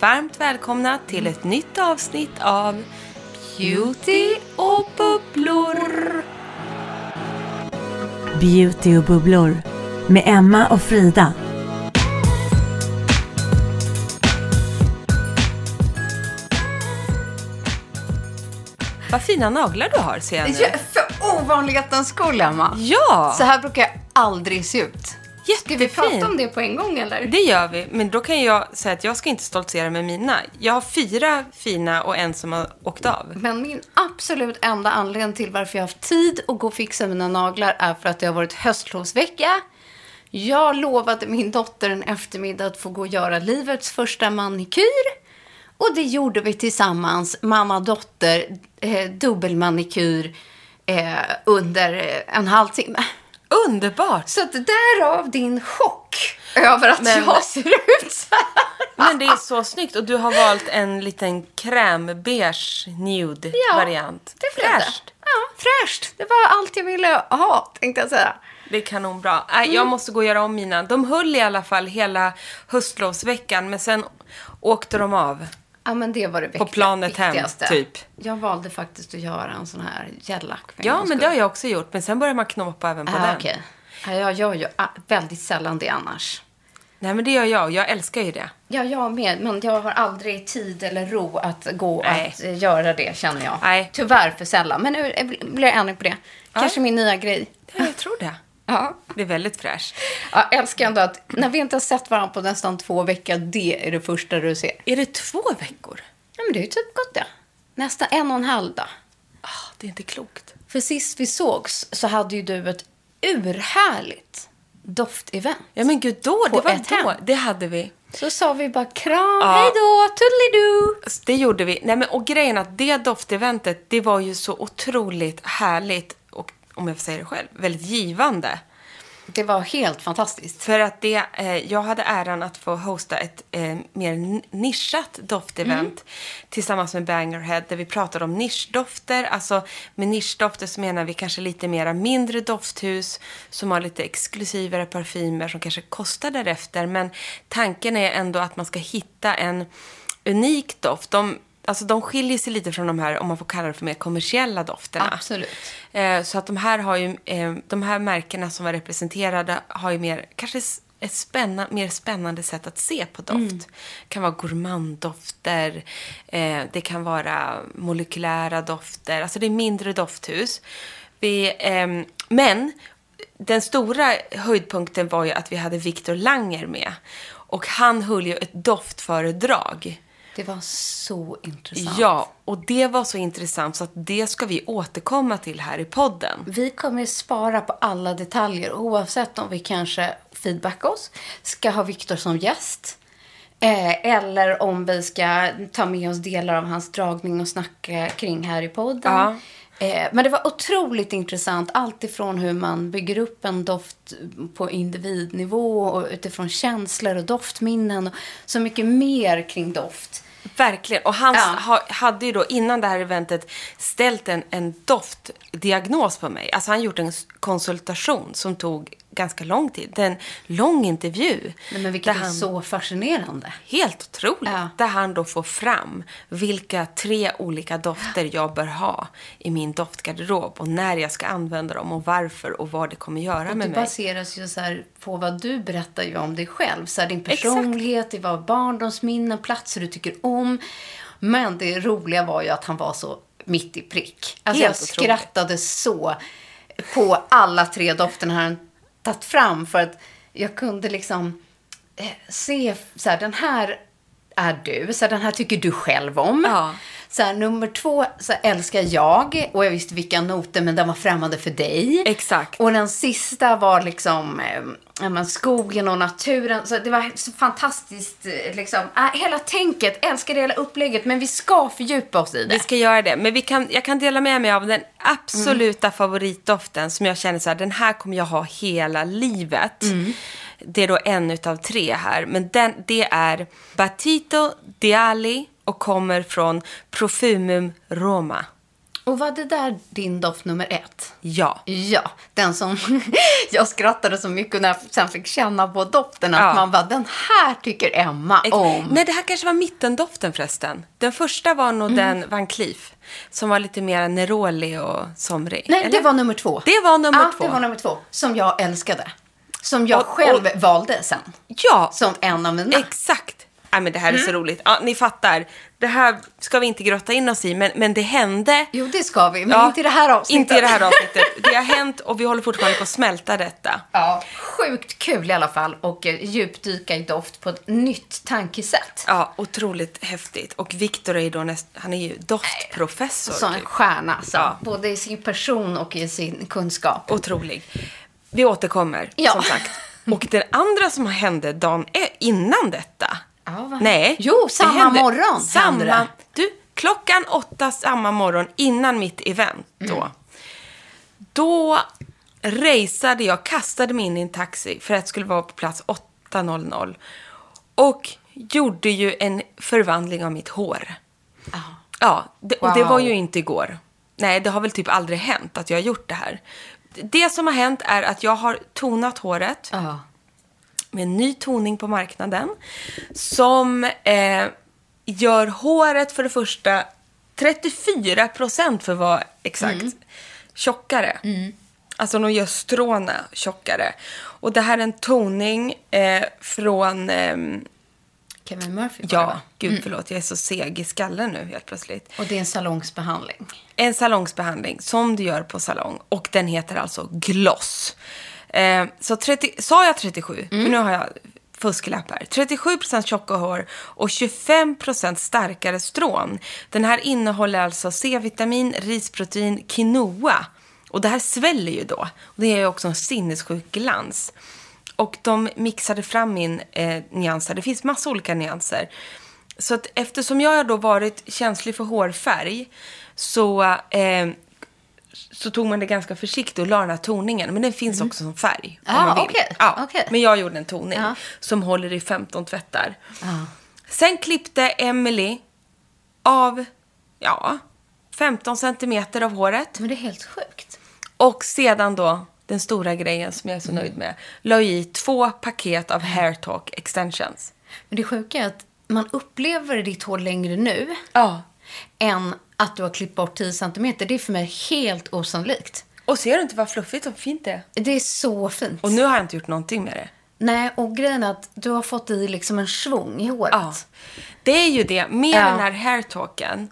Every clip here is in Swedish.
Varmt välkomna till ett nytt avsnitt av Beauty och bubblor. Beauty och bubblor med Emma och Frida. Vad fina naglar du har, ser jag nu. Ja, för ovanlighetens skull, Emma. Ja, Så här brukar jag aldrig se ut. Ska vi prata om det på en gång, eller? Det gör vi, men då kan jag säga att jag ska inte stoltsera med mina. Jag har fyra fina och en som har åkt av. Men min absolut enda anledning till varför jag har haft tid att gå och fixa mina naglar är för att det har varit höstlovsvecka. Jag lovade min dotter en eftermiddag att få gå och göra livets första manikyr. Och det gjorde vi tillsammans, mamma-dotter, eh, dubbelmanikyr eh, under eh, en halvtimme. Underbart! Så att därav din chock över att Men- jag ser ut så här. Men det är så snyggt och du har valt en liten krämbeige nude variant. det. Fräscht. Ja, fräscht. Det var allt jag ville ha, tänkte jag säga. Det är kanonbra. Nej, Jag måste gå och göra om mina. De höll i alla fall hela höstlovsveckan, men sen åkte de av. Ja, men det var det På planet hem, viktigaste. typ. Jag valde faktiskt att göra en sån här en Ja, men det har jag också gjort. Men sen börjar man knåpa även på Ah, den. okej. Ja, jag gör ju ah, väldigt sällan det annars. Nej, men det gör jag. Jag älskar ju det. Ja, jag med. Men jag har aldrig tid eller ro att gå Nej. att eh, göra det, känner jag. Nej. Tyvärr för sällan. Men nu eh, blir jag ändring på det. Kanske min nya grej. Ja, jag tror det. Ja. Det är väldigt fräscht. Jag älskar ändå att när vi inte har sett varandra på nästan två veckor, det är det första du ser. Är det två veckor? Ja, men det är ju typ gott det. Nästan en och en halv dag. Ah, det är inte klokt. För sist vi sågs så hade ju du ett urhärligt doftevent. Ja, men gud, då, det var ett då. hem. Det hade vi. Så sa vi bara kram, Ja. hej då, tuddelidoo. Alltså, Det gjorde vi. Nej, men, och grejen att det dofteventet, det var ju så otroligt härligt om jag får säga det själv, väldigt givande. Det var helt fantastiskt. För att det, eh, jag hade äran att få hosta ett eh, mer nischat doftevent tillsammans med Bangerhead där vi pratade om nischdofter. Alltså med nischdofter så menar vi kanske lite mera mindre dofthus som har lite exklusivare parfymer som kanske kostar därefter. Men tanken är ändå att man ska hitta en unik doft. De, alltså de skiljer sig lite från de här, om man får kalla det för mer kommersiella dofterna. Absolut. Eh, så att de här har ju, eh, de här märkena som var representerade har ju mer, kanske ett spänna, mer spännande sätt att se på doft. Mm. Det kan vara gourmanddofter, eh, det kan vara molekylära dofter, alltså det är mindre dofthus. Vi, ehm, men den stora höjdpunkten var ju att vi hade Viktor Langer med. Och han höll ju ett doftföredrag. Det var så intressant. Ja, och det var så intressant så att det ska vi återkomma till här i podden. Vi kommer spara på alla detaljer oavsett om vi kanske feedbackar oss, ska ha Viktor som gäst eh, eller om vi ska ta med oss delar av hans dragning och snacka kring här i podden. Ja. Eh, men det var otroligt intressant. Allt ifrån hur man bygger upp en doft på individnivå och utifrån känslor och doftminnen och så mycket mer kring doft. Verkligen. Och han Ja. ha, hade ju då innan det här eventet ställt en, en doftdiagnos på mig. Alltså han gjort en konsultation som tog ganska lång tid. Det är en lång intervju. Nej, men vilket där är han- så fascinerande. Helt otroligt. Ja. Där han då får fram vilka tre olika dofter jag bör ha i min doftgarderob och när jag ska använda dem och varför och vad det kommer göra Och med det mig. baseras ju så på vad du berättar ju om dig själv. Så här, din Exakt. personlighet, det var barndomsminnen, platser du tycker om. Men det roliga var ju att han var så mitt i prick. Alltså Helt jag otroligt. skrattade så på alla tre dofterna han tagit fram. För att jag kunde liksom eh, se så här, den här är du, så här, den här tycker du själv om. Ja. Så här, nummer två så älskar jag och jag visste vilka noter men den var främmande för dig. Exakt. Och den sista var liksom eh, men skogen och naturen. Så det var så fantastiskt. eh, Liksom. Äh, hela tänket, älskar hela upplägget. Men vi ska fördjupa oss i det. Vi ska göra det. Men vi kan, jag kan dela med mig av den absoluta Mm. favoritdoften som jag känner så här, den här kommer jag ha hela livet. Mm. Det är då en utav tre här. Men den, det är Batito Diali och kommer från Profumum Roma. Och var det där din doft nummer ett? Ja. Ja, den som jag skrattade så mycket när jag sen fick känna på doften. Att Ja. man bara, den här tycker Emma om. Nej, det här kanske var mittendoften förresten. Den första var nog Mm. den Van Cleef. Som var lite mer Neroli och somrig. Nej, eller? det var nummer två. Det var nummer ja, två. det var nummer två. Som jag älskade. Som jag Och- själv valde sen. Ja, Som en av mina. Exakt. Nej, men det här är Mm. så roligt. Ja, ni fattar. Det här ska vi inte grotta in oss i, men, men det hände. Jo, det ska vi. Men Ja, inte i det här avsnittet. Inte i det här avsnittet. Det har hänt och vi håller fortfarande på att smälta detta. Ja, sjukt kul i alla fall. Och eh, djupdyka i doft på ett nytt tankesätt. Ja, otroligt häftigt. Och Viktor är ju då näst, han är ju doftprofessor. Som en typ. stjärna. Så. Ja. Både i sin person och i sin kunskap. Otrolig. Vi återkommer, Ja. som sagt. Och den andra som hände dagen e- innan detta. Ja, Nej. Jo, samma hände- morgon hände Samma, det. du, klockan åtta samma morgon innan mitt event då. Mm. Då raceade jag, kastade mig in i en taxi för att jag skulle vara på plats 8.00. Och gjorde ju en förvandling av mitt hår. Ja, det, och det var ju inte igår. Nej, det har väl typ aldrig hänt att jag har gjort det här. Det som har hänt är att jag har tonat håret Ja. Med en ny toning på marknaden som eh, gör håret för det första 34 procent för att vara exakt tjockare. Alltså de gör stråna tjockare. Och det här är en toning eh, från... ehm, Kevin Murphy var det, ja, va? gud förlåt, jag är så seg i skallen nu helt plötsligt. Och det är en salongsbehandling. En salongsbehandling som du gör på salong. Och den heter alltså Gloss. Eh, så 30, sa jag 37? För nu har jag fusklapp här. 37% tjocka hår och 25% starkare strån. Den här innehåller alltså C-vitamin, risprotein, quinoa. Och det här sväller ju då. Och det ger ju också en sinnessjuk glans. Och de mixade fram min eh, nyanser. Det finns massa olika nyanser. Så att eftersom jag har då varit känslig för hårfärg så, eh, så tog man det ganska försiktigt och la den här toningen. Men den finns också som färg. om Ah, man vill. okej, Ja, okej. Men jag gjorde en toning Ja. som håller i 15 tvättar. Sen klippte Emily av, ja, 15 centimeter av håret. Men det är helt sjukt. Och sedan då, den stora grejen som jag är så nöjd med, la i två paket av Hair Talk extensions. Men det sjuka är att man upplever ditt hår längre nu Ja. Än att du har klippt bort 10 centimeter. Det är för mig helt osannolikt. Och ser du inte vad fluffigt och fint det är? Det är så fint. Och nu har jag inte gjort någonting med det. Nej, och grejen är att du har fått i liksom en svung i håret. Ja. Det är ju det, med Ja. den här hairtalken.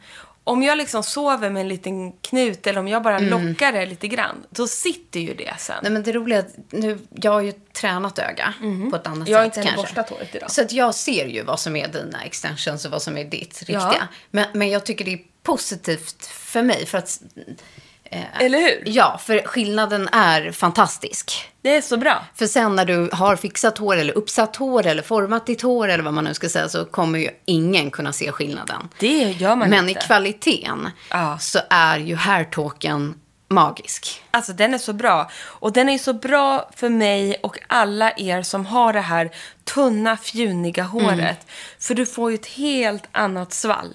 Om jag liksom sover med en liten knut eller om jag bara lockar det lite grann, då sitter ju det sen. Nej, men det roliga är att nu, jag har ju tränat öga på ett annat. Jag har sätt inte heller kanske. borstat håret idag. Så att jag ser ju vad som är dina extensions och vad som är ditt riktiga. Ja. Men, men jag tycker det är positivt för mig för att Eller hur? Ja, för skillnaden är fantastisk. Det är så bra. För sen när du har fixat hår eller uppsatt hår eller format ditt hår eller vad man nu ska säga så kommer ju ingen kunna se skillnaden. Det gör man Men inte. i kvaliteten Ja. så är ju hairtalken magisk. Alltså den är så bra. Och den är så bra för mig och alla er som har det här tunna, fjuniga håret. Mm. För du får ju ett helt annat svall.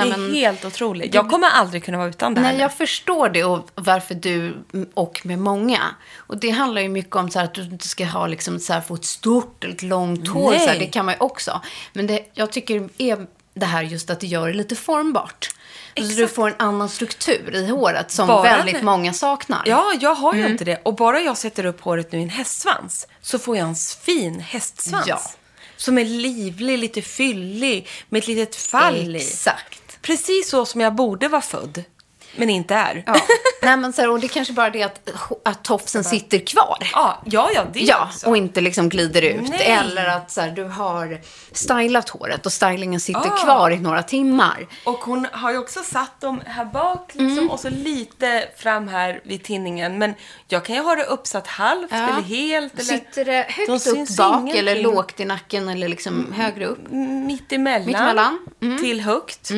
Nej, det är men- helt otroligt. Jag kommer aldrig kunna vara utan det här. Nej, jag förstår det och varför du och med många. Och det handlar ju mycket om så här att du inte ska ha liksom så här, få ett stort eller ett långt hår. Så här, det kan man ju också. Men det, jag tycker är det här just att det gör det lite formbart. Så du får en annan struktur i håret som Bara väldigt det. många saknar. Ja, jag har Mm. ju inte det. Och bara jag sätter upp håret nu i en hästsvans så får jag en fin hästsvans. Ja. Som är livlig, lite fyllig, med ett litet fall i. Exakt. Precis så som jag borde vara född, men inte är. Ja. Nej, men så här, och det är kanske bara det att, att tofsen sitter kvar. Ja, ja, ja det Ja, också. och inte liksom glider ut. Nej. Eller att så här, du har stylat håret och stylingen sitter Ah. kvar i några timmar. Och hon har ju också satt dem här bak liksom, Mm. och så lite fram här vid tinningen. Men jag kan ju ha det uppsatt halvt Ja. eller helt. Eller Sitter det De högt syns upp bak ingenting. eller lågt i nacken eller liksom högre upp? mitt emellan. Mittemellan. Mm. Till högt.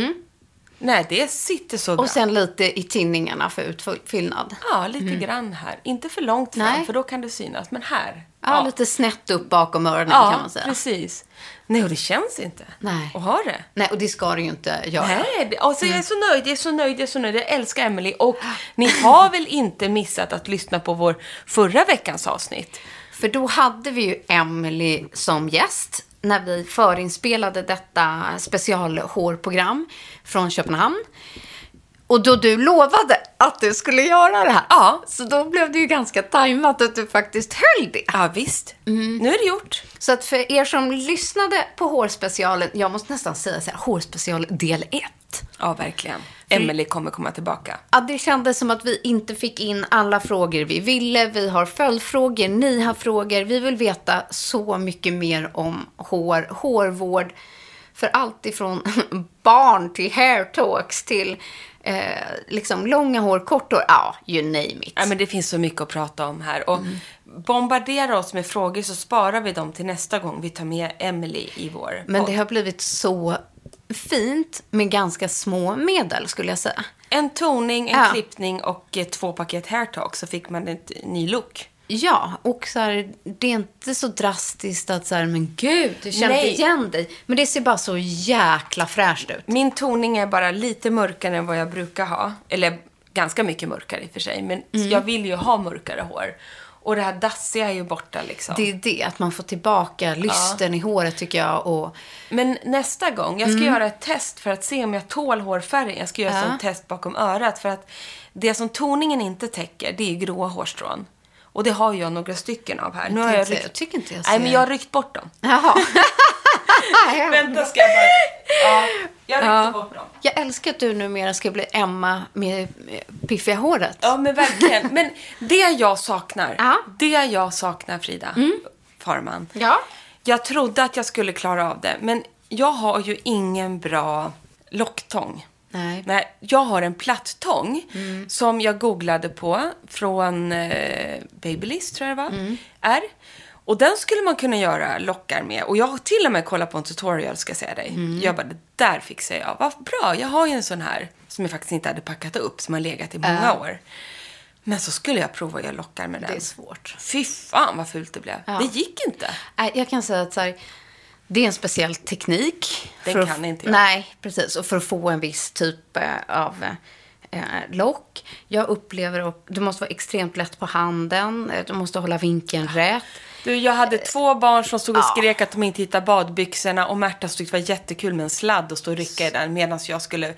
Nej, det sitter så bra. Och sen lite i tinningarna för utfyllnad. Ja, lite grann här. Inte för långt fram, Nej. för då kan det synas. Men här. Ja, lite snett upp bakom öronen ja, kan man säga. precis. Nej, och det känns inte Nej. att ha det. Nej, och det ska du ju inte göra. Nej, det- alltså jag är så nöjd, jag är så nöjd, jag är så nöjd. Jag älskar Emily. Och ni har väl inte missat att lyssna på vår förra veckans avsnitt? För då hade vi ju Emily som gäst när vi förinspelade detta specialhårprogram från Köpenhamn. Och då du lovade att du skulle göra det här. Ja. Så då blev det ju ganska tajmat att du faktiskt höll det. Ja, visst. Mm. Nu är det gjort. Så att för er som lyssnade på hårspecialen, jag måste nästan säga så här, hårspecial del 1. Ja, verkligen. Emily kommer komma tillbaka. Ja, det kändes som att vi inte fick in alla frågor vi ville. Vi har följdfrågor, ni har frågor. Vi vill veta så mycket mer om hår, hårvård. För allt ifrån barn till hair talks till eh, liksom långa hår, kort hår. Ja, you name it. Ja, men det finns så mycket att prata om här. Och Mm. bombardera oss med frågor så sparar vi dem till nästa gång vi tar med Emily i vår Men det har blivit så fint med ganska små medel skulle jag säga. En toning, en Ja. klippning och eh, två paket hair talk så fick man en ny look. Ja, och så här, det är inte så drastiskt att så här, men gud, du känner inte igen dig. Men det ser bara så jäkla fräscht ut. Min toning är bara lite mörkare än vad jag brukar ha. Eller ganska mycket mörkare i och för sig. Men Mm. jag vill ju ha mörkare hår. Och det här dassiga är ju borta liksom. Det är det, att man får tillbaka lysten i håret tycker jag. Och, Men nästa gång, jag ska göra ett test för att se om jag tål hårfärgen. Jag ska göra Mm. Ja. ett test bakom örat. För att det som toningen inte täcker, det är gråa hårstrån. Och det har jag några stycken av här. Nu har jag ryckt... jag tycker inte jag Nej, ser- men jag har ryckt bort dem. Jaha. Vänta, ska jag bara... Ja, jag ryckte Ja. bort dem. Jag älskar att du numera ska bli Emma med eh, piffiga håret. Ja, men verkligen. Men det jag saknar, Ja. det jag saknar, Frida Farman. Ja. Jag trodde att jag skulle klara av det, men jag har ju ingen bra locktång. Nej. Nej, jag har en plattång som jag googlade på från eh, Babyliss, tror jag det var. Är. Och den skulle man kunna göra lockar med. Och jag har till och med kollat på en tutorial, ska jag säga dig. Jag bara, det där fixar jag. Vad bra, jag har ju en sån här som jag faktiskt inte hade packat upp, som har legat i många Ja. år. Men så skulle jag prova att göra lockar med den. Det är svårt. Fy fan vad fult det blev. Ja. Det gick inte. Nej, Jag kan säga att så här, det är en speciell teknik. Den kan inte jag. Nej, precis. Och för att få en viss typ eh, av eh, lock. Jag upplever att du måste vara extremt lätt på handen. eh, Du måste hålla vinkeln rätt. Du, jag hade två barn som stod och skrek att de inte hittade badbyxorna och Märta tyckte det var jättekul med en sladd och stå och rycka i den medan jag skulle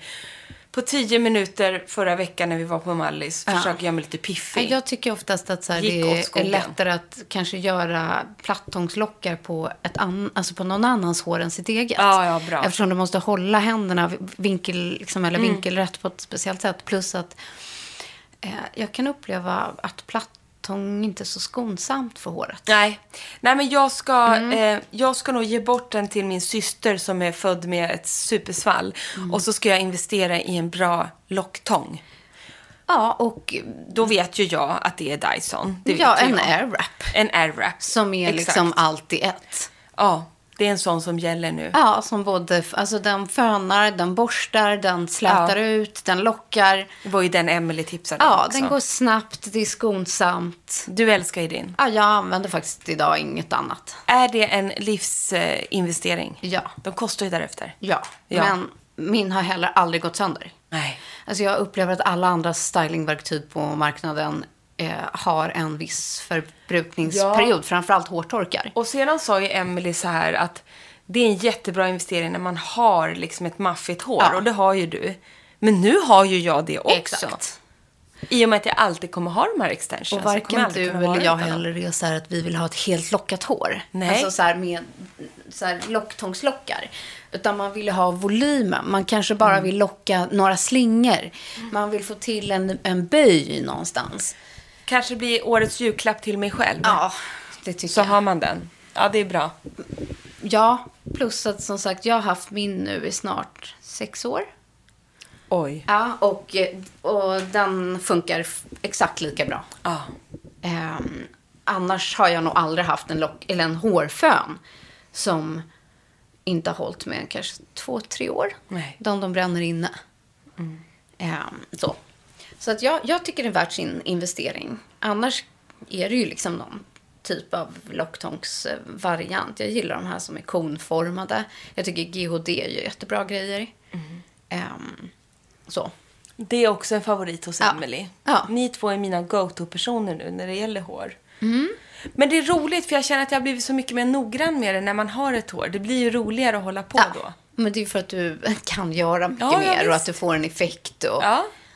på tio minuter förra veckan när vi var på Mallis Ja. försöka göra mig lite piffig. Jag tycker oftast att så här, det är lättare att kanske göra plattångslockar på, ett an, alltså på någon annans hår än sitt eget. Ja, ja, bra. Eftersom du måste hålla händerna vinkel, liksom, eller Mm. vinkelrätt på ett speciellt sätt. Plus att eh, jag kan uppleva att plattång inte så skonsamt för håret. Nej. Nej, men jag ska, Mm. eh, jag ska nog ge bort den till min syster som är född med ett supersvall. Mm. Och så ska jag investera i en bra locktång. Ja, och Då vet ju jag att det är Dyson. Det ja, en jag. airwrap. En airwrap. Som är Exakt. liksom allt i ett. Ja, det är en sån som gäller nu. Ja, som både, alltså den fönar, den borstar, den slätar Ja. ut, den lockar. Det var ju den Emily tipsade Ja, också. den går snabbt, det är skonsamt. Du älskar ju din. Ja, jag använder faktiskt idag inget annat. Är det en livsinvestering? Ja. De kostar ju därefter. Ja, Ja. men min har heller aldrig gått sönder. Nej. Alltså jag upplever att alla andra stylingverktyg på marknaden eh, har en viss förbrukningsperiod, framförallt hårtorkar. Och sedan sa ju Emily så här att det är en jättebra investering när man har liksom ett maffigt hår. Ja. Och det har ju du. Men nu har ju jag det också. Exakt. I och med att jag alltid kommer ha de här extensions. Och varken du eller jag heller är så här att vi vill ha ett helt lockat hår. Nej. Alltså så här med så här locktångslockar. Utan man vill ha volymen. Man kanske bara Mm. vill locka några slingor. Man vill få till en, en böj någonstans. Kanske blir årets julklapp till mig själv. Ja, det tycker Så jag. har man den. Ja, det är bra. Ja, plus att som sagt jag har haft min nu i snart sex år. Oj. Ja, och, och den funkar exakt lika bra. Ja. Ehm, annars har jag nog aldrig haft en, lock, eller en hårfön som inte har hållit med kanske två, tre år. Nej. De, de bränner inne. Ehm, så så att jag, jag tycker det är värt sin investering. Annars är det ju liksom någon typ av locktångsvariant. Jag gillar de här som är konformade. Jag tycker GHD gör jättebra grejer. Ehm, så. Det är också en favorit hos Ja. Emily. Ja. Ni två är mina go-to-personer nu när det gäller hår. Mm. Men det är roligt för jag känner att jag har blivit så mycket mer noggrann med det när man har ett hår. Det blir ju roligare att hålla på då. Men det är för att du kan göra mycket Ja, ja, mer och att du får en effekt. Och, Ja,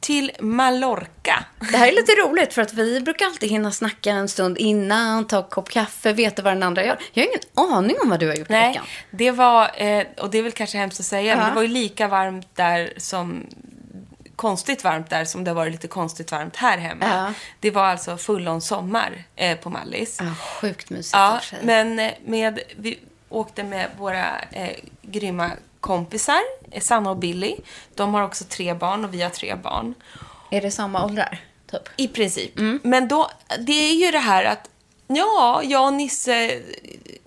Till Mallorca. Det här är lite roligt för att vi brukar alltid hinna snacka en stund innan, ta en kopp kaffe, veta vad den andra gör. Jag har ingen aning om vad du har gjort i Nej, veckan. det var, eh, och det är väl kanske hemskt att säga, men Ja. det var ju lika varmt där som konstigt varmt där som det har varit lite konstigt varmt här hemma. Ja. Det var alltså full sommar eh, på Mallis. Ja, sjukt mysigt i Ja, men eh, med, vi åkte med våra eh, grymma kompisar, Sanna och Billy. De har också tre barn och vi har tre barn. Är det samma åldrar? Typ? I princip. Men då, det är ju det här att, ja, jag och Nisse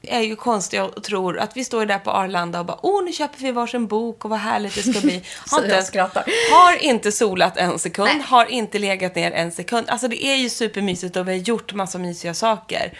är ju konstiga och tror att vi står där på Arlanda och bara, åh, nu köper vi varsin bok och vad härligt det ska bli. Har inte, skrattar. har inte solat en sekund, Nej. har inte legat ner en sekund. Alltså det är ju supermysigt och vi har gjort massa mysiga saker.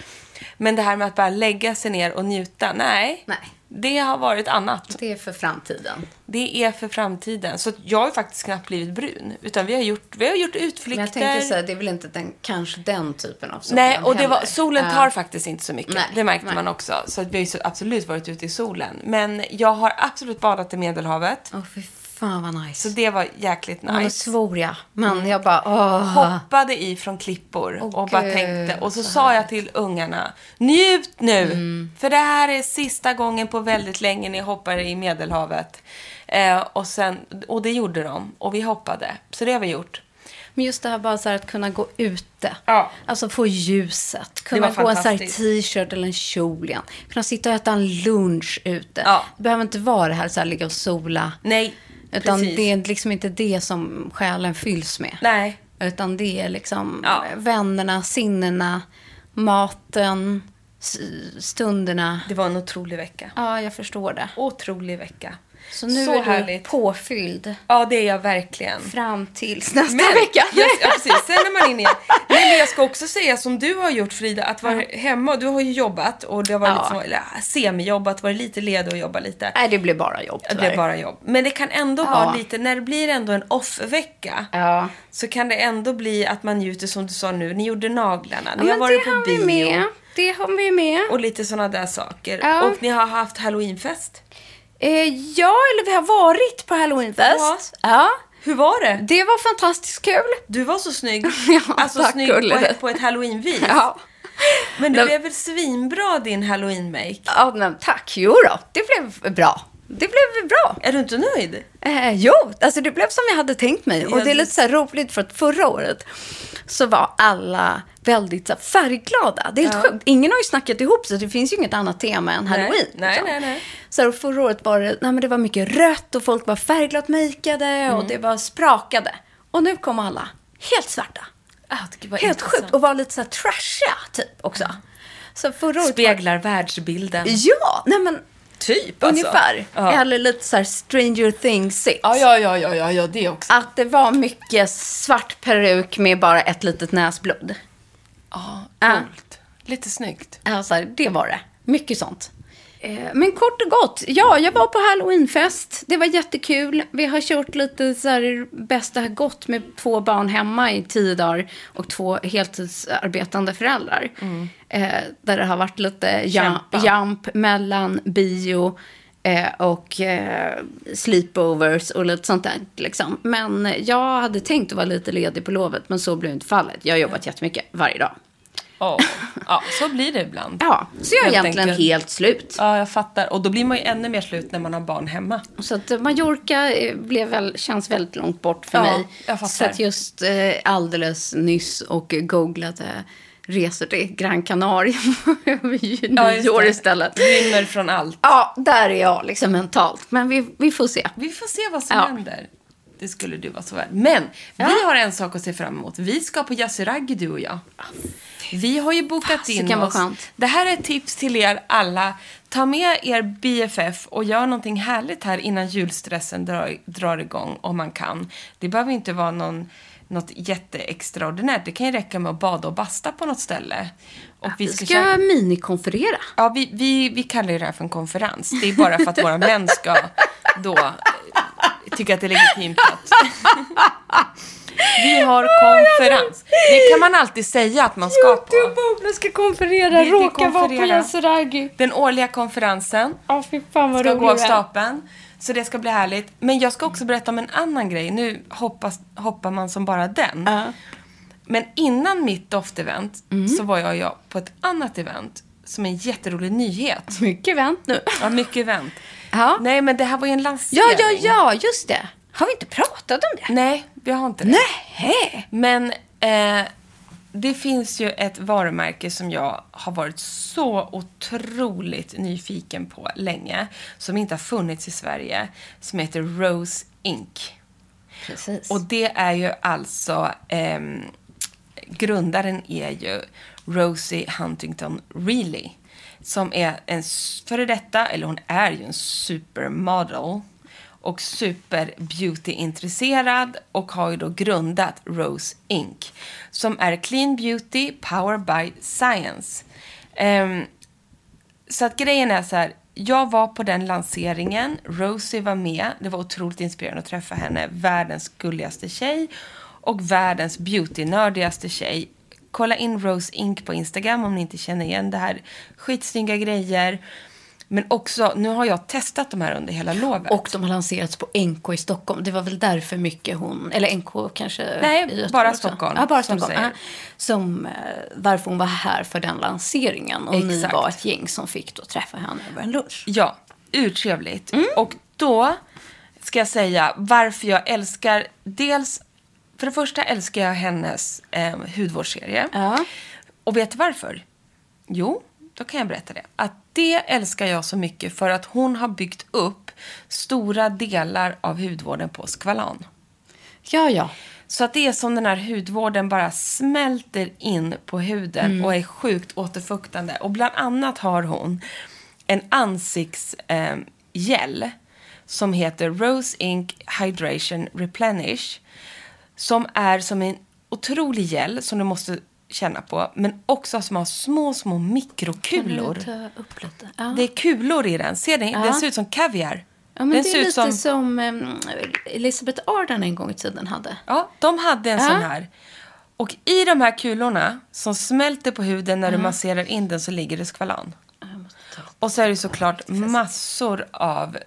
Men det här med att bara lägga sig ner och njuta, nej. Nej. Det har varit annat. Det är för framtiden. Det är för framtiden. Så jag har faktiskt knappt blivit brun. Utan vi har gjort, vi har gjort utflykter. Men jag tänkte säga, det är väl inte den, kanske den typen av sol Nej, och det var, solen tar faktiskt inte så mycket. Nej, det märkte nej. man också. Så vi har ju absolut varit ute i solen. Men jag har absolut badat i Medelhavet. Åh, fy fan vad nice. Så det var jäkligt Ja, nu nice. svor jag. Men jag bara, åh. Hoppade i från klippor Åh, och bara Gud, tänkte. Och så så sa jag till ungarna, njut nu! Mm. För det här är sista gången på väldigt länge ni hoppar i Medelhavet. Eh, och, sen, och det gjorde de. Och vi hoppade. Så det har vi gjort. Men just det här bara så här att kunna gå ute. Ja. Alltså få ljuset. Kunna få en så här fantastiskt. t-shirt eller en kjol igen. Kunna sitta och äta en lunch ute. Ja. Det behöver inte vara det här så här ligga och sola. Nej, Utan precis. det är liksom inte det som själen fylls med. Nej. Utan det är liksom Ja. vännerna, sinnena, maten, stunderna. Det var en otrolig vecka. Ja, jag förstår det. Otrolig vecka. Så nu Så är härligt. du påfylld Ja, det är jag verkligen. fram tills nästa Men, vecka. Ja, ja, precis. Sen är man inne igen. Nej, men jag ska också säga som du har gjort Frida, att vara hemma. Du har ju jobbat och det har varit Ja. lite som, eller, semijobbat, varit lite ledig och jobba lite. Nej, det blir bara jobb Det tyvärr. blir bara jobb. Men det kan ändå Ja. vara lite, när det blir ändå en off-vecka. Ja. Så kan det ändå bli att man njuter som du sa nu. Ni gjorde naglarna, Ja, ni har men varit det på har bio. vi med. Det har vi med. Och lite sådana där saker. Ja. Och ni har haft halloweenfest. Eh, ja, eller vi har varit på halloweenfest. Ja. Hur var det? Det var fantastiskt kul. Du var så snygg. Ja, alltså tack, snygg på ett, på ett halloween-vis. Ja. Men det Det- blev väl svinbra din halloween-make? Ja, men tack. Jo då, det blev bra. Det blev bra. Är du inte nöjd? Eh, jo, alltså det blev som jag hade tänkt mig. Och Ja, det är lite så roligt för att förra året så var alla väldigt så färgglada. Det är helt sjukt. Ingen har ju snackat ihop sig. Det finns ju inget annat tema än halloween. Nej, liksom. nej, nej. Så här, förra året var det, nej, men det var mycket rött och folk var färgglatt makeade Mm. och det var sprakade. Och nu kom alla helt svarta. Ah, var Helt intressant. sjukt. Och var lite så här trashiga typ också. Så förra året var... Speglar världsbilden. Ja, nej men Typ alltså. ungefär. Ja. Eller lite så Stranger things Ja, ja, ja, ja, ja, ja, det också. Att det var mycket svart peruk med bara ett litet näsblod. Ja, Ja. coolt. Lite snyggt. Alltså, det var det. Mycket sånt. Eh, Men kort och gott, ja, jag var på halloweenfest. Det var jättekul. Vi har kört lite så här bästa gott med två barn hemma i tio dagar och två heltidsarbetande föräldrar. Eh, där det har varit lite ja- Kämpa. jump mellan bio eh, och eh, sleepovers och lite sånt där. Liksom. Men jag hade tänkt att vara lite ledig på lovet, men så blev inte fallet. Jag har jobbat jättemycket varje dag. Ja, ja så blir det ibland. Ja, så jag är Helt egentligen enkelt. helt slut. Ja, jag fattar. Och då blir man ju ännu mer slut när man har barn hemma. Så att Mallorca eh, blev väl, känns väldigt långt bort för Ja, mig. jag fattar. Så att just eh, alldeles nyss och googlade resor till Gran Canaria över just nyår det. istället. Rymmer från allt. Ja, där är jag liksom mentalt. Men vi, vi får se. Vi får se vad som Ja. händer. Det skulle du vara så värd. Men vi har en sak att se fram emot. Vi ska på Yasuragi, du och jag. Vi har ju bokat Fasiken, in vad oss. Det här är ett tips till er alla. Ta med er BFF och gör någonting härligt här innan julstressen drar, drar igång om man kan. Det behöver inte vara någon, något jätteextraordinärt. Det kan ju räcka med att bada och basta på något ställe. Och vi Vi ska, ska minikonferera. Ja, vi, vi, vi kallar det här för en konferens. Det är bara för att våra män ska då eh, tycka att det är legitimt att... Vi har konferens. Det kan man alltid säga att man ska på. Jag ska konferera, råka vara på. Yasuragi. Den årliga konferensen Ja, fy fan vad ska gå av stapeln. Så det ska bli härligt. Men jag ska också berätta om en annan grej. Nu hoppas, hoppar man som bara den. Ja. Men innan mitt doftevent Mm. så var jag och jag på ett annat event som är en jätterolig nyhet. Mycket vänt nu. Ja, mycket event. Ja. Nej, men det här var ju en Ja, lansering. ja, ja, just det. Har vi inte pratat om det? Nej, vi har inte det. Nej. Men eh, det finns ju ett varumärke som jag har varit så otroligt nyfiken på länge. Som inte har funnits i Sverige. Som heter Rose Inc. Precis. Och det är ju alltså... ehm, grundaren är ju Rosie Huntington Reilly. Som är en före detta, eller hon är ju en supermodel. Och super beauty-intresserad. Och har ju då grundat Rose Inc. Som är clean beauty, power by science. Um, så att grejen är så här. Jag var på den lanseringen. Rosie var med. Det var otroligt inspirerande att träffa henne. Världens gulligaste tjej. Och världens beauty-nördigaste tjej. Kolla in Rose Inc på Instagram om ni inte känner igen det här. Skitsnygga grejer. Men också, nu har jag testat de här under hela lovet. Och de har lanserats på NK i Stockholm. Det var väl därför mycket hon, eller NK kanske Nej, bara. Stockholm, Ja, bara som Stockholm. Ja, som, eh, varför hon var här för den lanseringen. Och ni Exakt. var ett gäng som fick då träffa henne över en lunch. Ja, urtrevligt. Mm. Och då ska jag säga varför jag älskar, dels, för det första älskar jag hennes eh, hudvårdsserie. Ja. Och vet du varför? Jo, då kan jag berätta det. Att det älskar jag så mycket för att hon har byggt upp stora delar av hudvården på Skvalan. Ja, ja. Så att det är som den här hudvården bara smälter in på huden Mm. och är sjukt återfuktande. Och bland annat har hon en ansiktsgel eh, som heter Rose Ink Hydration Replenish. Som är som en otrolig gel som du måste känna på. Men också som har små, små mikrokulor. Ja. Det är kulor i den. Ser ni? Ja. Den ser ut som kaviar. Ja, men den det ser är ut lite som... som, em, Elisabeth Arden en gång i tiden hade. Ja, de hade en Ja. sån här. Och i de här kulorna som smälter på huden när du masserar in den så ligger det skvalan. Och så är det såklart massor av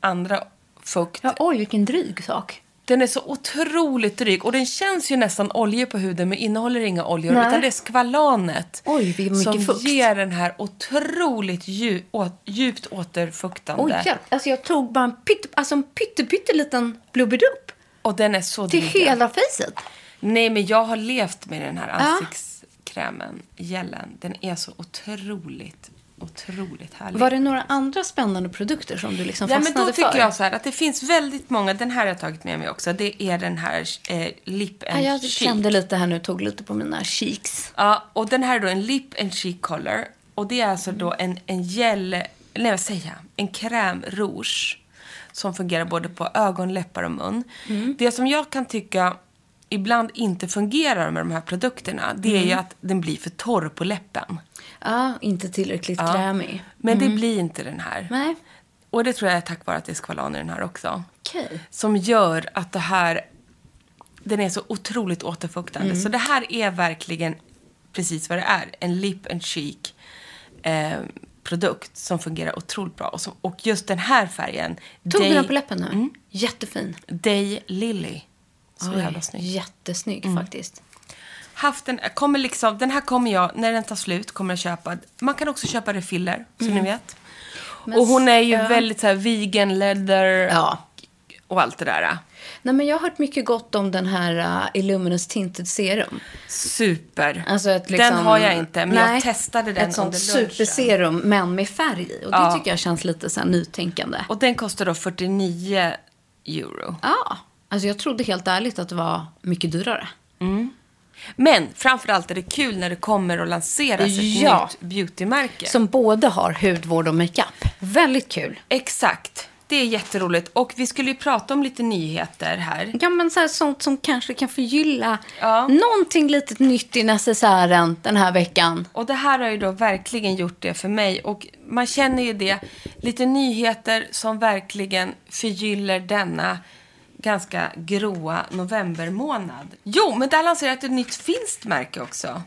andra fukt. Ja, oj, vilken dryg sak. Den är så otroligt dryg och den känns ju nästan oljig på huden men innehåller inga oljor Nej. utan det är skvalanet Oj, som fukt. ger den här otroligt dju- å- djupt återfuktande. Oj, ja. alltså jag tog bara en, pytte, alltså en pytte, pytteliten blubbedupp Och den är så till dryg. hela fejset. Nej, men jag har levt med den här ansiktskrämen, gelen. Den är så otroligt, otroligt härlig. Var det några andra spännande produkter som du liksom Nej, men fastnade då tycker för? jag så här att det finns väldigt många, den här har jag tagit med mig också, det är den här eh, Lip Ja, and jag Cheek. kände lite här nu, tog lite på mina cheeks. Ja, och den här är då en Lip and Cheek Color. Och det är alltså då en, en gel, nej vad säger jag, en crème rouge. Som fungerar både på ögon, läppar och mun. Mm. Det som jag kan tycka ibland inte fungerar med de här produkterna, det är ju Mm. att den blir för torr på läppen. Ja, inte tillräckligt Ja. krämig. Men det blir inte den här. Mm. Nej, Och det tror jag är tack vare att det är skvalan i den här också. okej. Som gör att det här, den är så otroligt återfuktande. Mm. Så det här är verkligen precis vad det är. En lip and cheek eh, produkt som fungerar otroligt bra. Och, som, och just den här färgen, Tog du den på läppen nu? Jättefin. Day Lily. Så jävla snygg. Mm. Jättesnygg faktiskt. Haft den, kommer liksom, den här kommer jag, när den tar slut, kommer jag köpa. Man kan också köpa refiller, som ni vet. Men och hon är ju ja. väldigt så här vegan leather Ja. och allt det där. Nej, men jag har hört mycket gott om den här uh, Illuminous Tinted Serum. Super. Alltså ett liksom, den har jag inte, men Nej, jag testade den Ett sånt superserum, men med färg i. Och det Ja. tycker jag känns lite så här nytänkande. Och den kostar då 49 euro. Ja, alltså jag trodde helt ärligt att det var mycket dyrare. Men framförallt är det kul när det kommer och lanseras ett Ja. nytt beautymärke. Som både har hudvård och makeup. Väldigt kul. Exakt. Det är jätteroligt. Och vi skulle ju prata om lite nyheter här. Ja, men så här, sånt som kanske kan förgylla Ja. någonting litet nytt i necessären den här veckan. Och det här har ju då verkligen gjort det för mig. Och man känner ju det. Lite nyheter som verkligen förgyller denna ganska gråa novembermånad. Jo, men där lanserat ett nytt finskt märke också.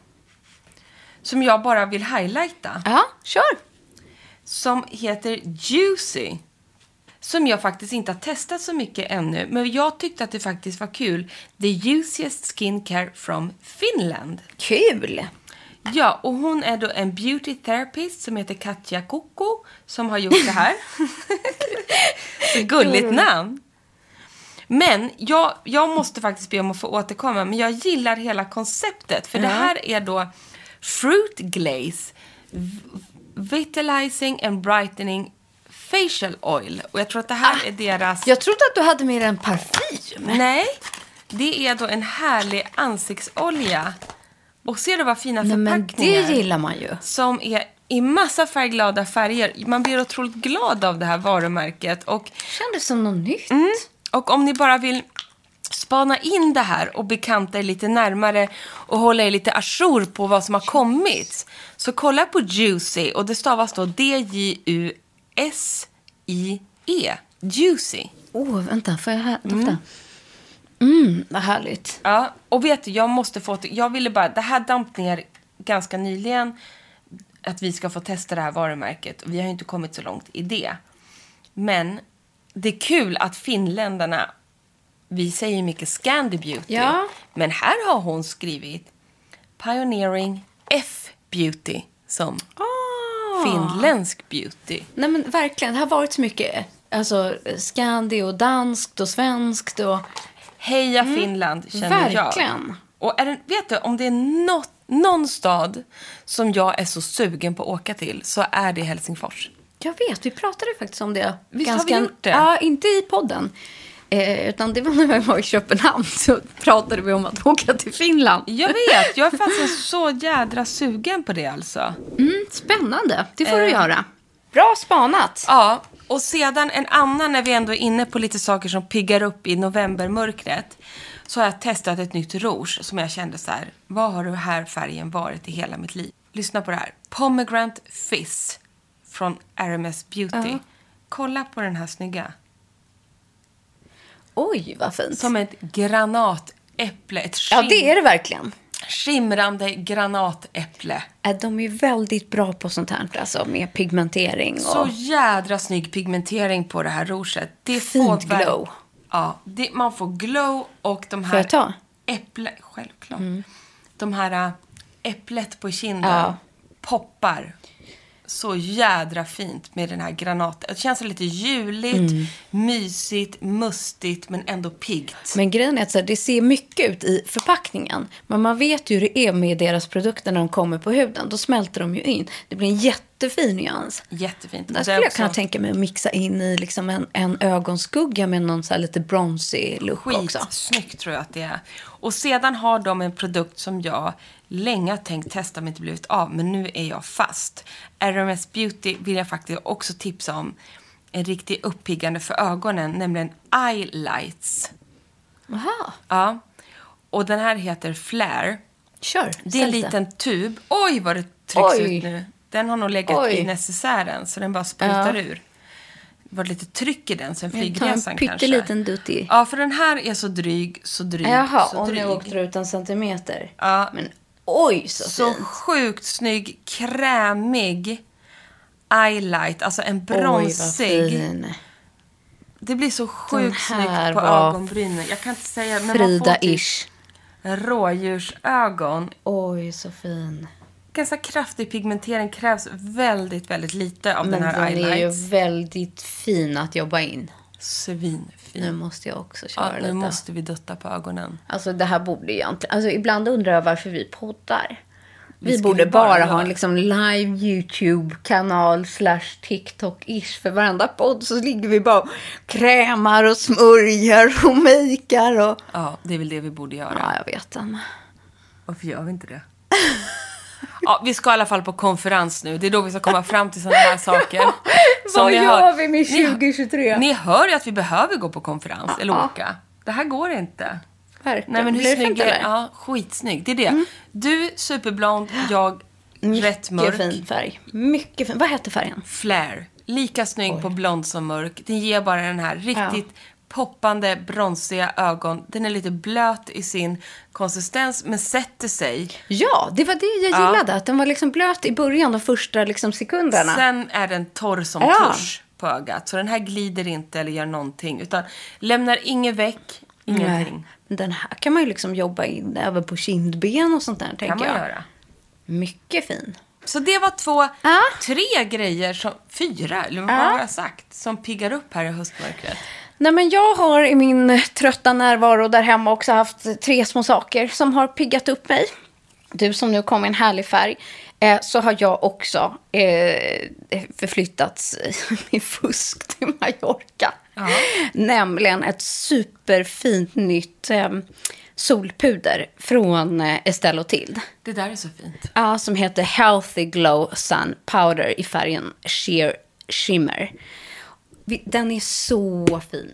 Som jag bara vill highlighta. Ja, kör. Som heter Juicy. Som jag faktiskt inte har testat så mycket ännu. Men jag tyckte att det faktiskt var kul. The juiciest skincare from Finland. Kul. Ja, och hon är då en beauty therapist som heter Katja Koko som har gjort det här. Så gulligt namn. Men jag, jag måste faktiskt be om att få återkomma. Men jag gillar hela konceptet. För det här är då fruit glaze, vitalizing and brightening facial oil. Och jag tror att det här är deras... Jag trodde att du hade med dig en parfym. Nej, det är då en härlig ansiktsolja. Och ser du vad fina Nej, men förpackningar? det gillar man ju. Som är i massa färgglada färger. Man blir otroligt glad av det här varumärket. Och, Kändes som något nytt. Och om ni bara vill spana in det här och bekanta er lite närmare och hålla er lite ajour på vad som har kommit. Så kolla på Juicy och det stavas då D-J-U-S-I-E. Juicy. Åh, oh, vänta, får jag här, dofta? Mm, vad härligt. Ja, och vet du, jag måste få... Jag ville bara... Det här damp ner ganska nyligen. att vi ska få testa det här varumärket. Och vi har ju inte kommit så långt i det. Men det är kul att finländarna, vi säger mycket Scandi Beauty. Ja. Men här har hon skrivit Pioneering F-beauty som Ah. finländsk beauty. Nej men verkligen, det har varit så mycket alltså, skandi och danskt och svenskt och... Heja Finland, känner jag. Verkligen. Och är det, vet du, om det är något, någon stad som jag är så sugen på att åka till så är det Helsingfors. Jag vet, vi pratade faktiskt om det. Visst har vi gjort det? Ja, inte i podden. Eh, utan det var när vi var i Köpenhamn så pratade vi om att åka till Finland. Jag vet, jag är faktiskt så jädra sugen på det alltså. Mm, spännande, det får du Eh. göra. Bra spanat. Ja, och sedan en annan när vi ändå är inne på lite saker som piggar upp i novembermörkret. Så har jag testat ett nytt rouge som jag kände så här, vad har den här färgen varit i hela mitt liv? Lyssna på det här. Pomegranate Fizz från RMS Beauty. Ja. Kolla på den här snygga. Oj, vad fint. Som ett granatäpple, ett Ja, det är det verkligen. skimrande granatäpple. Eh, De är väldigt bra på sånt här, alltså med pigmentering. Och... Så jädra snygg pigmentering på det här rouget. Det Fint får glow. Ja, det, man får glow och de här... Får jag ta? Äpple, självklart. De här äh, äpplet på kinden Ja. poppar. Så jädra fint med den här granaten. Det känns lite juligt, Mm. mysigt, mustigt men ändå piggt. Men grejen är att så här, det ser mycket ut i förpackningen. Men man vet ju hur det är med deras produkter när de kommer på huden. Då smälter de ju in. Det blir en jättefin nyans. Jättefint. Där skulle jag också kunna tänka mig att mixa in i liksom en, en ögonskugga med någon så här lite bronzy look också. Skitsnyggt tror jag att det är. Och sedan har de en produkt som jag länge tänkt testa men inte blivit av. Men nu är jag fast. RMS Beauty vill jag faktiskt också tipsa om. En riktigt uppiggande för ögonen, nämligen Eye Lights. Jaha, Ja. Och den här heter Flare. kör. Det är en liten tub. Oj, vad det trycks Oj. ut nu. Den har nog legat Oj. i necessären så den bara sprutar Ja. ur. Det var lite tryck i den sen flygresan en kanske. pytteliten dutt i. Ja, för den här är så dryg, så dryg, Jaha, så och dryg. nu åkte du ut en centimeter. Ja. Men oj så, Så fint. sjukt snygg, krämig eyelight. Alltså en Oj, bronsig. fin. Det blir så sjukt snyggt på ögonbrynen. Jag kan inte säga, men typ Frida-ish. rådjursögon. Oj, så fin. Ganska kraftig pigmentering krävs väldigt, väldigt lite av Men den här den är ju väldigt fin att jobba in. Svinfin. Nu måste jag också köra Ja, nu lite. måste vi dutta på ögonen. Alltså det här borde ju egentligen... Alltså ibland undrar jag varför vi poddar. Vi, skulle borde bara bara ha en liksom live YouTube-kanal slash TikTok-ish. För varenda podd så ligger vi bara och krämar och smörjer och makear och... Ja, det är väl det vi borde göra. Ja, jag vet. Varför gör vi inte det? Ja, vi ska i alla fall på konferens nu. Det är då vi ska komma fram till sådana här saker. Som Vad ni gör hör- vi med Ni- 2023? Ni hör ju att vi behöver gå på konferens eller åka. Det här går inte. Verkligen. Nej, men hur Blir snygg är? Mm. Ja, skitsnygg. Det är det. Du superblond, jag rätt mörk. Mycket fin färg. Mycket fin. Vad heter färgen? Flare. Lika snygg på blond som mörk. Den ger bara den här riktigt poppande, bronsiga ögon. Den är lite blöt i sin konsistens, men sätter sig. Ja, det var det jag Ja. gillade. Att den var liksom blöt i början, de första liksom sekunderna. Sen är den torr som Ja. tusch på ögat. Så den här glider inte eller gör någonting. Utan lämnar inget väck, ingenting. Nej. Den här kan man ju liksom jobba in även på kindben och sånt där, tänker kan man jag. göra. Mycket fin. Så det var två, Ja. tre grejer, som, fyra, eller vad Ja. har jag sagt, som piggar upp här i höstmörkret. Nej, men jag har i min trötta närvaro där hemma också haft tre små saker som har piggat upp mig. Du som nu kom med en härlig färg. Eh, så har jag också eh, förflyttats i fusk till Mallorca. Nämligen ett superfint nytt eh, solpuder från eh, Estelle och Tilde. Det där är så fint. Ja, som heter Healthy Glow Sun Powder i färgen Sheer Shimmer. Den är så fin.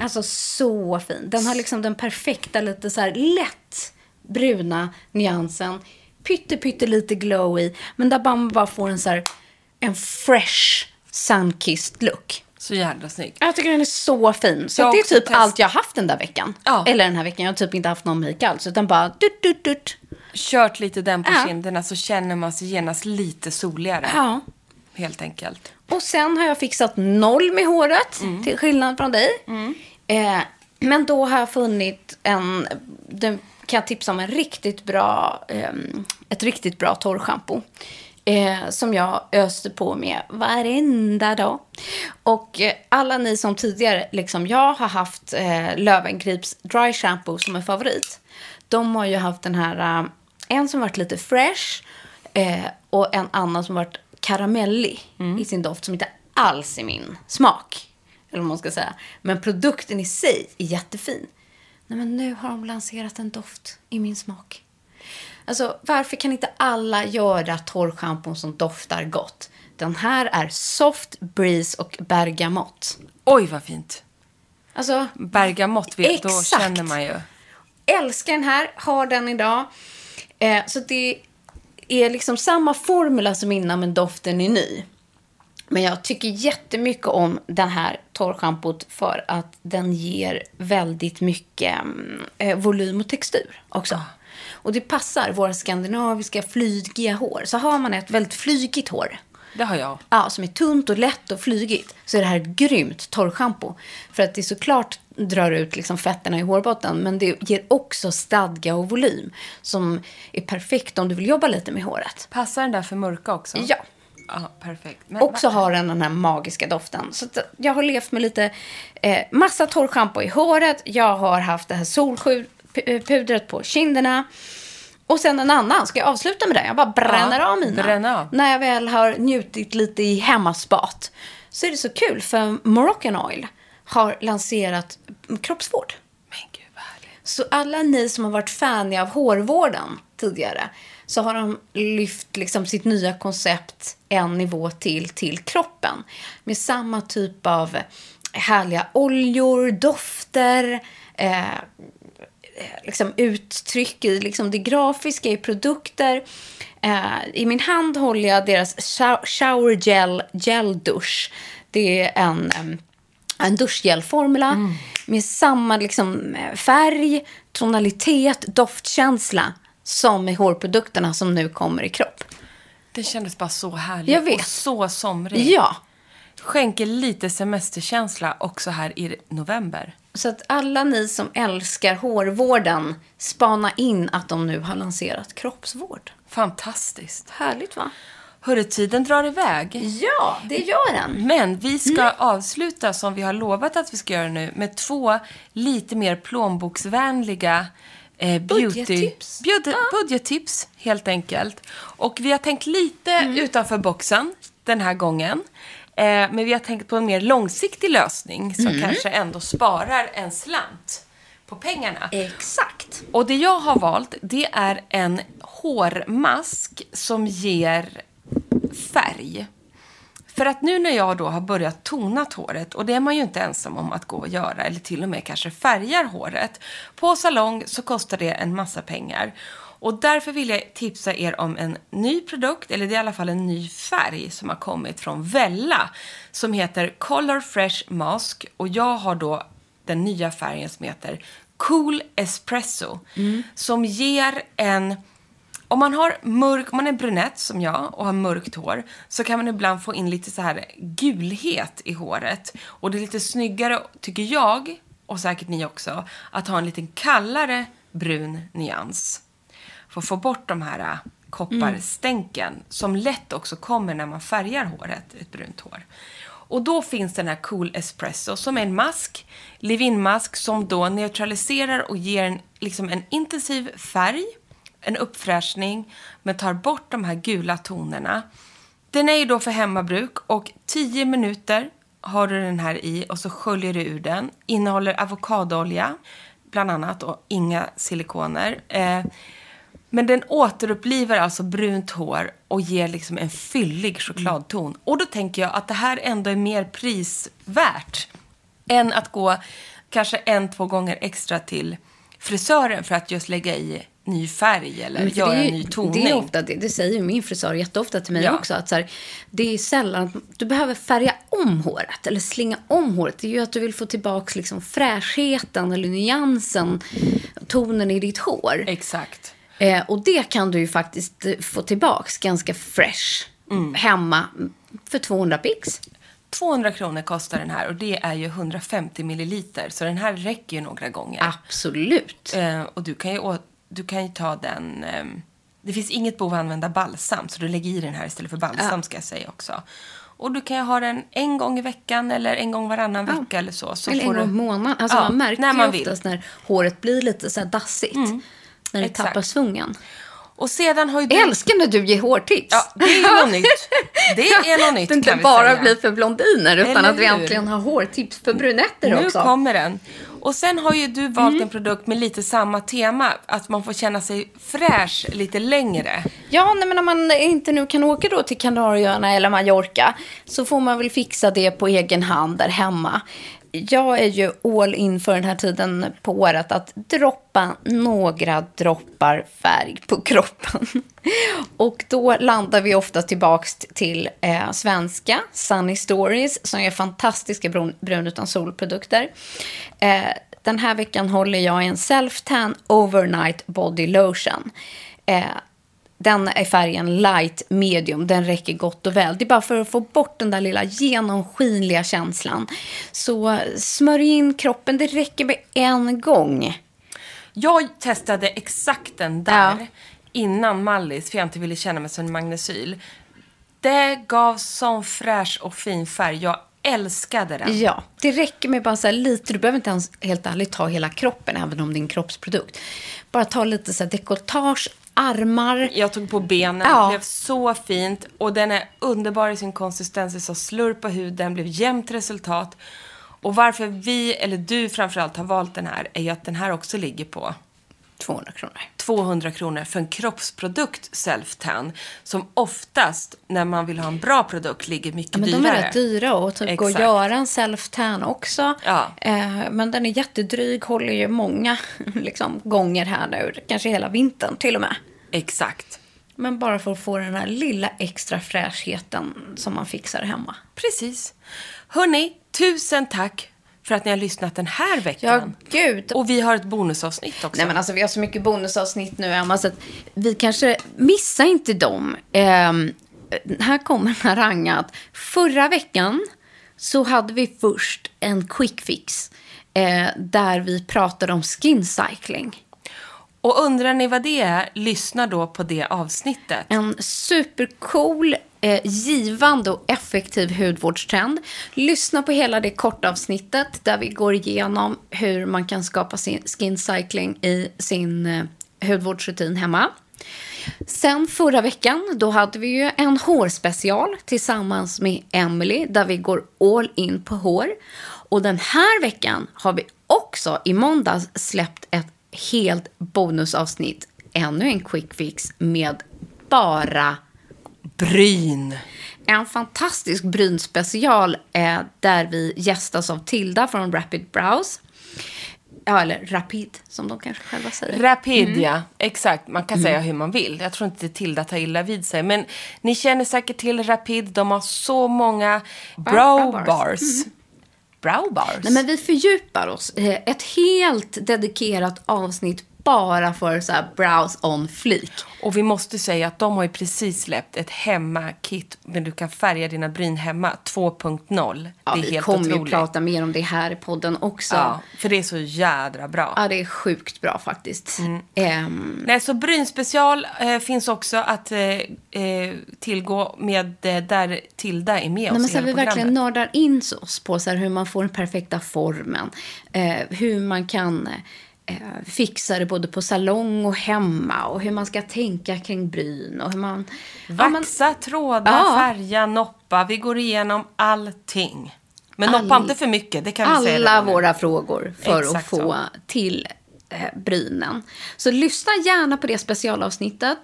Alltså så fin. Den har liksom den perfekta, lite så här lätt bruna nyansen. Pytte, pytte lite glow i. Men där man bara får en så här, en fresh sunkissed look. Så jävla snygg. Jag tycker den är så fin. Så Jag det är typ test- allt jag har haft den där veckan. Ja. Eller den här veckan. Jag har typ inte haft någon make alls. Utan bara dutt, dutt, dutt. Kört lite den på Ja. kinderna så känner man sig genast lite soligare. Ja. Helt enkelt. Och sen har jag fixat noll med håret, till skillnad från dig. Eh, men då har jag funnit en, den kan jag tipsa om en riktigt bra, ehm, ett riktigt bra torrschampo. Eh, som jag öste på med varenda dag. Och eh, alla ni som tidigare, liksom jag, har haft eh, Lövengrips dry shampoo som en favorit. De har ju haft den här, eh, en som varit lite fresh eh, och en annan som varit karamellig i sin doft som inte alls är min smak. Eller vad man ska säga. Men produkten i sig är jättefin. Nej, men nu har de lanserat en doft i min smak. Alltså, varför kan inte alla göra torrschampon som doftar gott? Den här är Soft Breeze och Bergamott. Oj, vad fint. Alltså, Bergamott, vet, då känner man ju. älskar den här, har den idag. Eh, så det är liksom samma formula som innan, men doften är ny. Men jag tycker jättemycket om den här torrschampot för att den ger väldigt mycket mm, eh, volym och textur också. Och det passar våra skandinaviska flygiga hår. Så har man ett väldigt flygigt hår, Det har jag. ja, som är tunt och lätt och flygigt, så är det här ett grymt torrschampo. För att det såklart drar ut liksom fetterna i hårbotten, men det ger också stadga och volym som är perfekt om du vill jobba lite med håret. Passar den där för mörka också? Ja. Ja, perfekt. Men, Också har den den här magiska doften. Så jag har levt med lite eh, massa torrschampo i håret. Jag har haft det här solpudret på kinderna. Och sen en annan. Ska jag avsluta med det? Jag bara bränner Ja, av mina. bränn av. När jag väl har njutit lite i hemmaspat. Så är det så kul för Moroccan Oil har lanserat kroppsvård. Men gud, vad härligt. Så alla ni som har varit faniga av hårvården tidigare så har de lyft liksom sitt nya koncept en nivå till till kroppen. Med samma typ av härliga oljor, dofter, eh, liksom uttryck i liksom det grafiska i produkter. Eh, I min hand håller jag deras shower gel, gel dusch. Det är en, en duschgelformula med samma liksom, färg, tonalitet, doftkänsla som i hårprodukterna som nu kommer i kropp. Det kändes bara så härligt. Jag vet. Och så somrig. Ja, Skänker lite semesterkänsla också här i november. så att alla ni som älskar hårvården, spana in att de nu har lanserat kroppsvård. Fantastiskt. Härligt va? Hörru, tiden drar iväg. Ja, det gör den. Men vi ska avsluta som vi har lovat att vi ska göra nu med två lite mer plånboksvänliga eh, beauty... Budgettips. Bjud, Budgettips, helt enkelt. Och vi har tänkt lite utanför boxen den här gången. Eh, men vi har tänkt på en mer långsiktig lösning som kanske ändå sparar en slant på pengarna. Exakt. Och det jag har valt, det är en hårmask som ger färg. För att nu när jag då har börjat tona håret, och det är man ju inte ensam om att gå och göra, eller till och med kanske färgar håret. På salong så kostar det en massa pengar. Och därför vill jag tipsa er om en ny produkt, eller det är i alla fall en ny färg som har kommit från Vella. Som heter Color Fresh Mask. Och jag har då den nya färgen som heter Cool Espresso. Som ger en... Om man, har mörk, om man är brunett som jag och har mörkt hår så kan man ibland få in lite så här gulhet i håret. Och det är lite snyggare, tycker jag, och säkert ni också, att ha en lite kallare brun nyans. För att få bort de här äh, kopparstänken som lätt också kommer när man färgar håret, ett brunt hår. Och då finns den här Cool Espresso som är en mask, leave-in-mask som då neutraliserar och ger en, liksom en intensiv färg, en uppfräschning, men tar bort de här gula tonerna. Den är ju då för hemmabruk och 10 minuter har du den här i och så sköljer du ur den. Innehåller avokadoolja bland annat och inga silikoner. Eh, men den återupplivar alltså brunt hår och ger liksom en fyllig chokladton. Och då tänker jag att det här ändå är mer prisvärt än att gå kanske en, två gånger extra till frisören för att just lägga i ny färg eller göra en ny toning. Det, är ofta, det, det säger min frisör jätteofta till mig Ja. också. Att så här, det är sällan att du behöver färga om håret eller slinga om håret. Det är ju att du vill få tillbaka liksom fräschheten eller nyansen, tonen i ditt hår. Exakt. Eh, och det kan du ju faktiskt eh, få tillbaks ganska fresh Mm. hemma för 200 pix. 200 kronor kostar den här och det är ju 150 milliliter. Så den här räcker ju några gånger. Absolut. Eh, och du kan, ju, du kan ju ta den... ehm, det finns inget behov av att använda balsam, så du lägger i den här istället för balsam ska jag säga också. Och du kan ju ha den en gång i veckan eller en gång varannan vecka eller så. så Eller en gång i du... månaden. Alltså Ja, man märker när ju man vill. Mm. oftast när håret blir lite så här dassigt. när det exakt. tappar svungen. Och sedan har ju du... Jag älskar när du ger hårtips. Ja, det är ju något nytt. Det är något nytt Det inte bara blir för blondiner utan att vi äntligen har hårtips för brunetter Nu också. kommer den. Och sen har ju du valt Mm. en produkt med lite samma tema. Att man får känna sig fräsch lite längre. Ja, nej, men om man inte nu kan åka då till Kanarieöarna eller Mallorca så får man väl fixa det på egen hand där hemma. Jag är ju all in för den här tiden på året att droppa några droppar färg på kroppen. Och då landar vi ofta tillbaks till eh, svenska Sunny Stories som är fantastiska brun, brun utan solprodukter. Eh, den här veckan håller jag i en Self-Tan Overnight Body Lotion. Eh, den är färgen light medium, den räcker gott och väl. Det är bara för att få bort den där lilla genomskinliga känslan. Så smörj in kroppen, det räcker med en gång. Jag testade exakt den där Ja. innan Mallis för jag inte ville känna mig som en magnesyl. Det gav sån fräsch och fin färg. Jag älskade den. Ja, det räcker med bara så lite. Du behöver inte ens helt ärligt ta hela kroppen, även om det är en kroppsprodukt. Bara ta lite så här dekolletage, armar. Jag tog på benen, Ja. det blev så fint. Och den är underbar i sin konsistens, det är så slurp på huden, blev jämnt resultat. Och varför vi, eller du framförallt, har valt den här är ju att den här också ligger på 200 kronor. 200 kronor för en kroppsprodukt self-tan som oftast när man vill ha en bra produkt ligger mycket Ja, men dyrare. de är rätt dyra och typ går att göra en self-tan också. Ja. Eh, men den är jättedryg, håller ju många liksom, gånger här nu. Kanske hela vintern till och med. Exakt. Men bara för att få den här lilla extra fräschheten som man fixar hemma. Precis. Hörni, tusen tack för att ni har lyssnat den här Ja, veckan. gud. Och vi har ett bonusavsnitt också. Nej men alltså vi har så mycket bonusavsnitt nu Emma så att vi kanske, missa inte dem. Ehm, här kommer en harang att förra veckan så hade vi först en quick fix eh, där vi pratade om skin cycling. Och undrar ni vad det är, lyssna då på det avsnittet. En supercool, eh, givande och effektiv hudvårdstrend. Lyssna på hela det korta avsnittet där vi går igenom hur man kan skapa sin skin cycling i sin eh, hudvårdsrutin hemma. Sen förra veckan, då hade vi ju en hårspecial tillsammans med Emily där vi går all in på hår. Och den här veckan har vi också i måndags släppt ett helt bonusavsnitt, ännu en quick fix med bara Bryn. en fantastisk brynspecial eh, där vi gästas av Tilda från Rapid Brows. Ja, eller Rapid, som de kanske själva säger. Rapid, Mm. ja. Exakt. Man kan säga hur man vill. Jag tror inte Tilda tar illa vid sig. Men ni känner säkert till Rapid. De har så många brow bars. bars. Brow bars? Nej, men vi fördjupar oss. Eh, Ett helt dedikerat avsnitt bara för så här brows on fleek. Och vi måste säga att de har ju precis släppt ett hemmakit. Men du kan färga dina bryn hemma 2.0. Ja, det är vi helt kommer ju otroligt. prata mer om det här i podden också. Ja, för det är så jädra bra. Ja, det är sjukt bra faktiskt. Mm. Ehm, Nej, så brynspecial eh, finns också att eh, eh, tillgå med eh, där Tilda är med Nej, oss men så vi verkligen programmet. nördar in oss på så här, hur man får den perfekta formen. Eh, hur man kan eh, fixa det både på salong och hemma. Och hur man ska tänka kring bryn. Och hur man... Ja, men- Vaxa, tråda, Ja. färga, noppa. Vi går igenom allting. Men All- noppa inte för mycket, det kan vi säga alla redan nu. våra frågor för Exakt att få så. till eh, brynen. Så lyssna gärna på det specialavsnittet.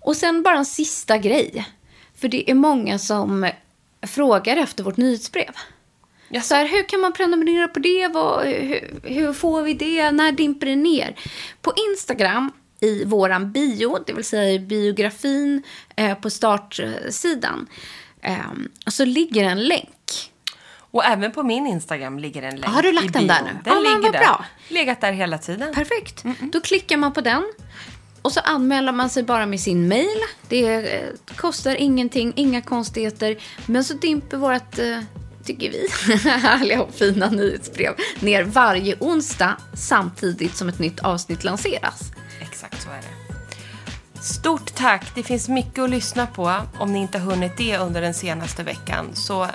Och sen bara en sista grej. För det är många som frågar efter vårt nyhetsbrev. Jaså? Så här, hur kan man prenumerera på det? Vad, hur, hur får vi det? När dimper det ner? På Instagram i våran bio, det vill säga i biografin eh, på startsidan, eh, så ligger en länk. Och även på min Instagram ligger en länk Har du lagt den där nu? Den Ja, ligger vad där. bra. Legat där hela tiden. Perfekt. Då klickar man på den. Och så anmäler man sig bara med sin mail. Det eh, kostar ingenting, inga konstigheter. Men så dimper vårt, eh, tycker vi, härliga och fina nyhetsbrev ner varje onsdag samtidigt som ett nytt avsnitt lanseras. Exakt så är det. Stort tack! Det finns mycket att lyssna på om ni inte har hunnit det under den senaste veckan. Så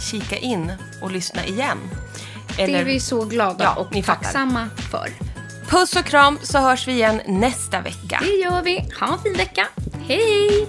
kika in och lyssna igen. det är vi så glada Ja, och tacksamma för. Puss och kram så hörs vi igen nästa vecka. Det gör vi. Ha en fin vecka. Hej!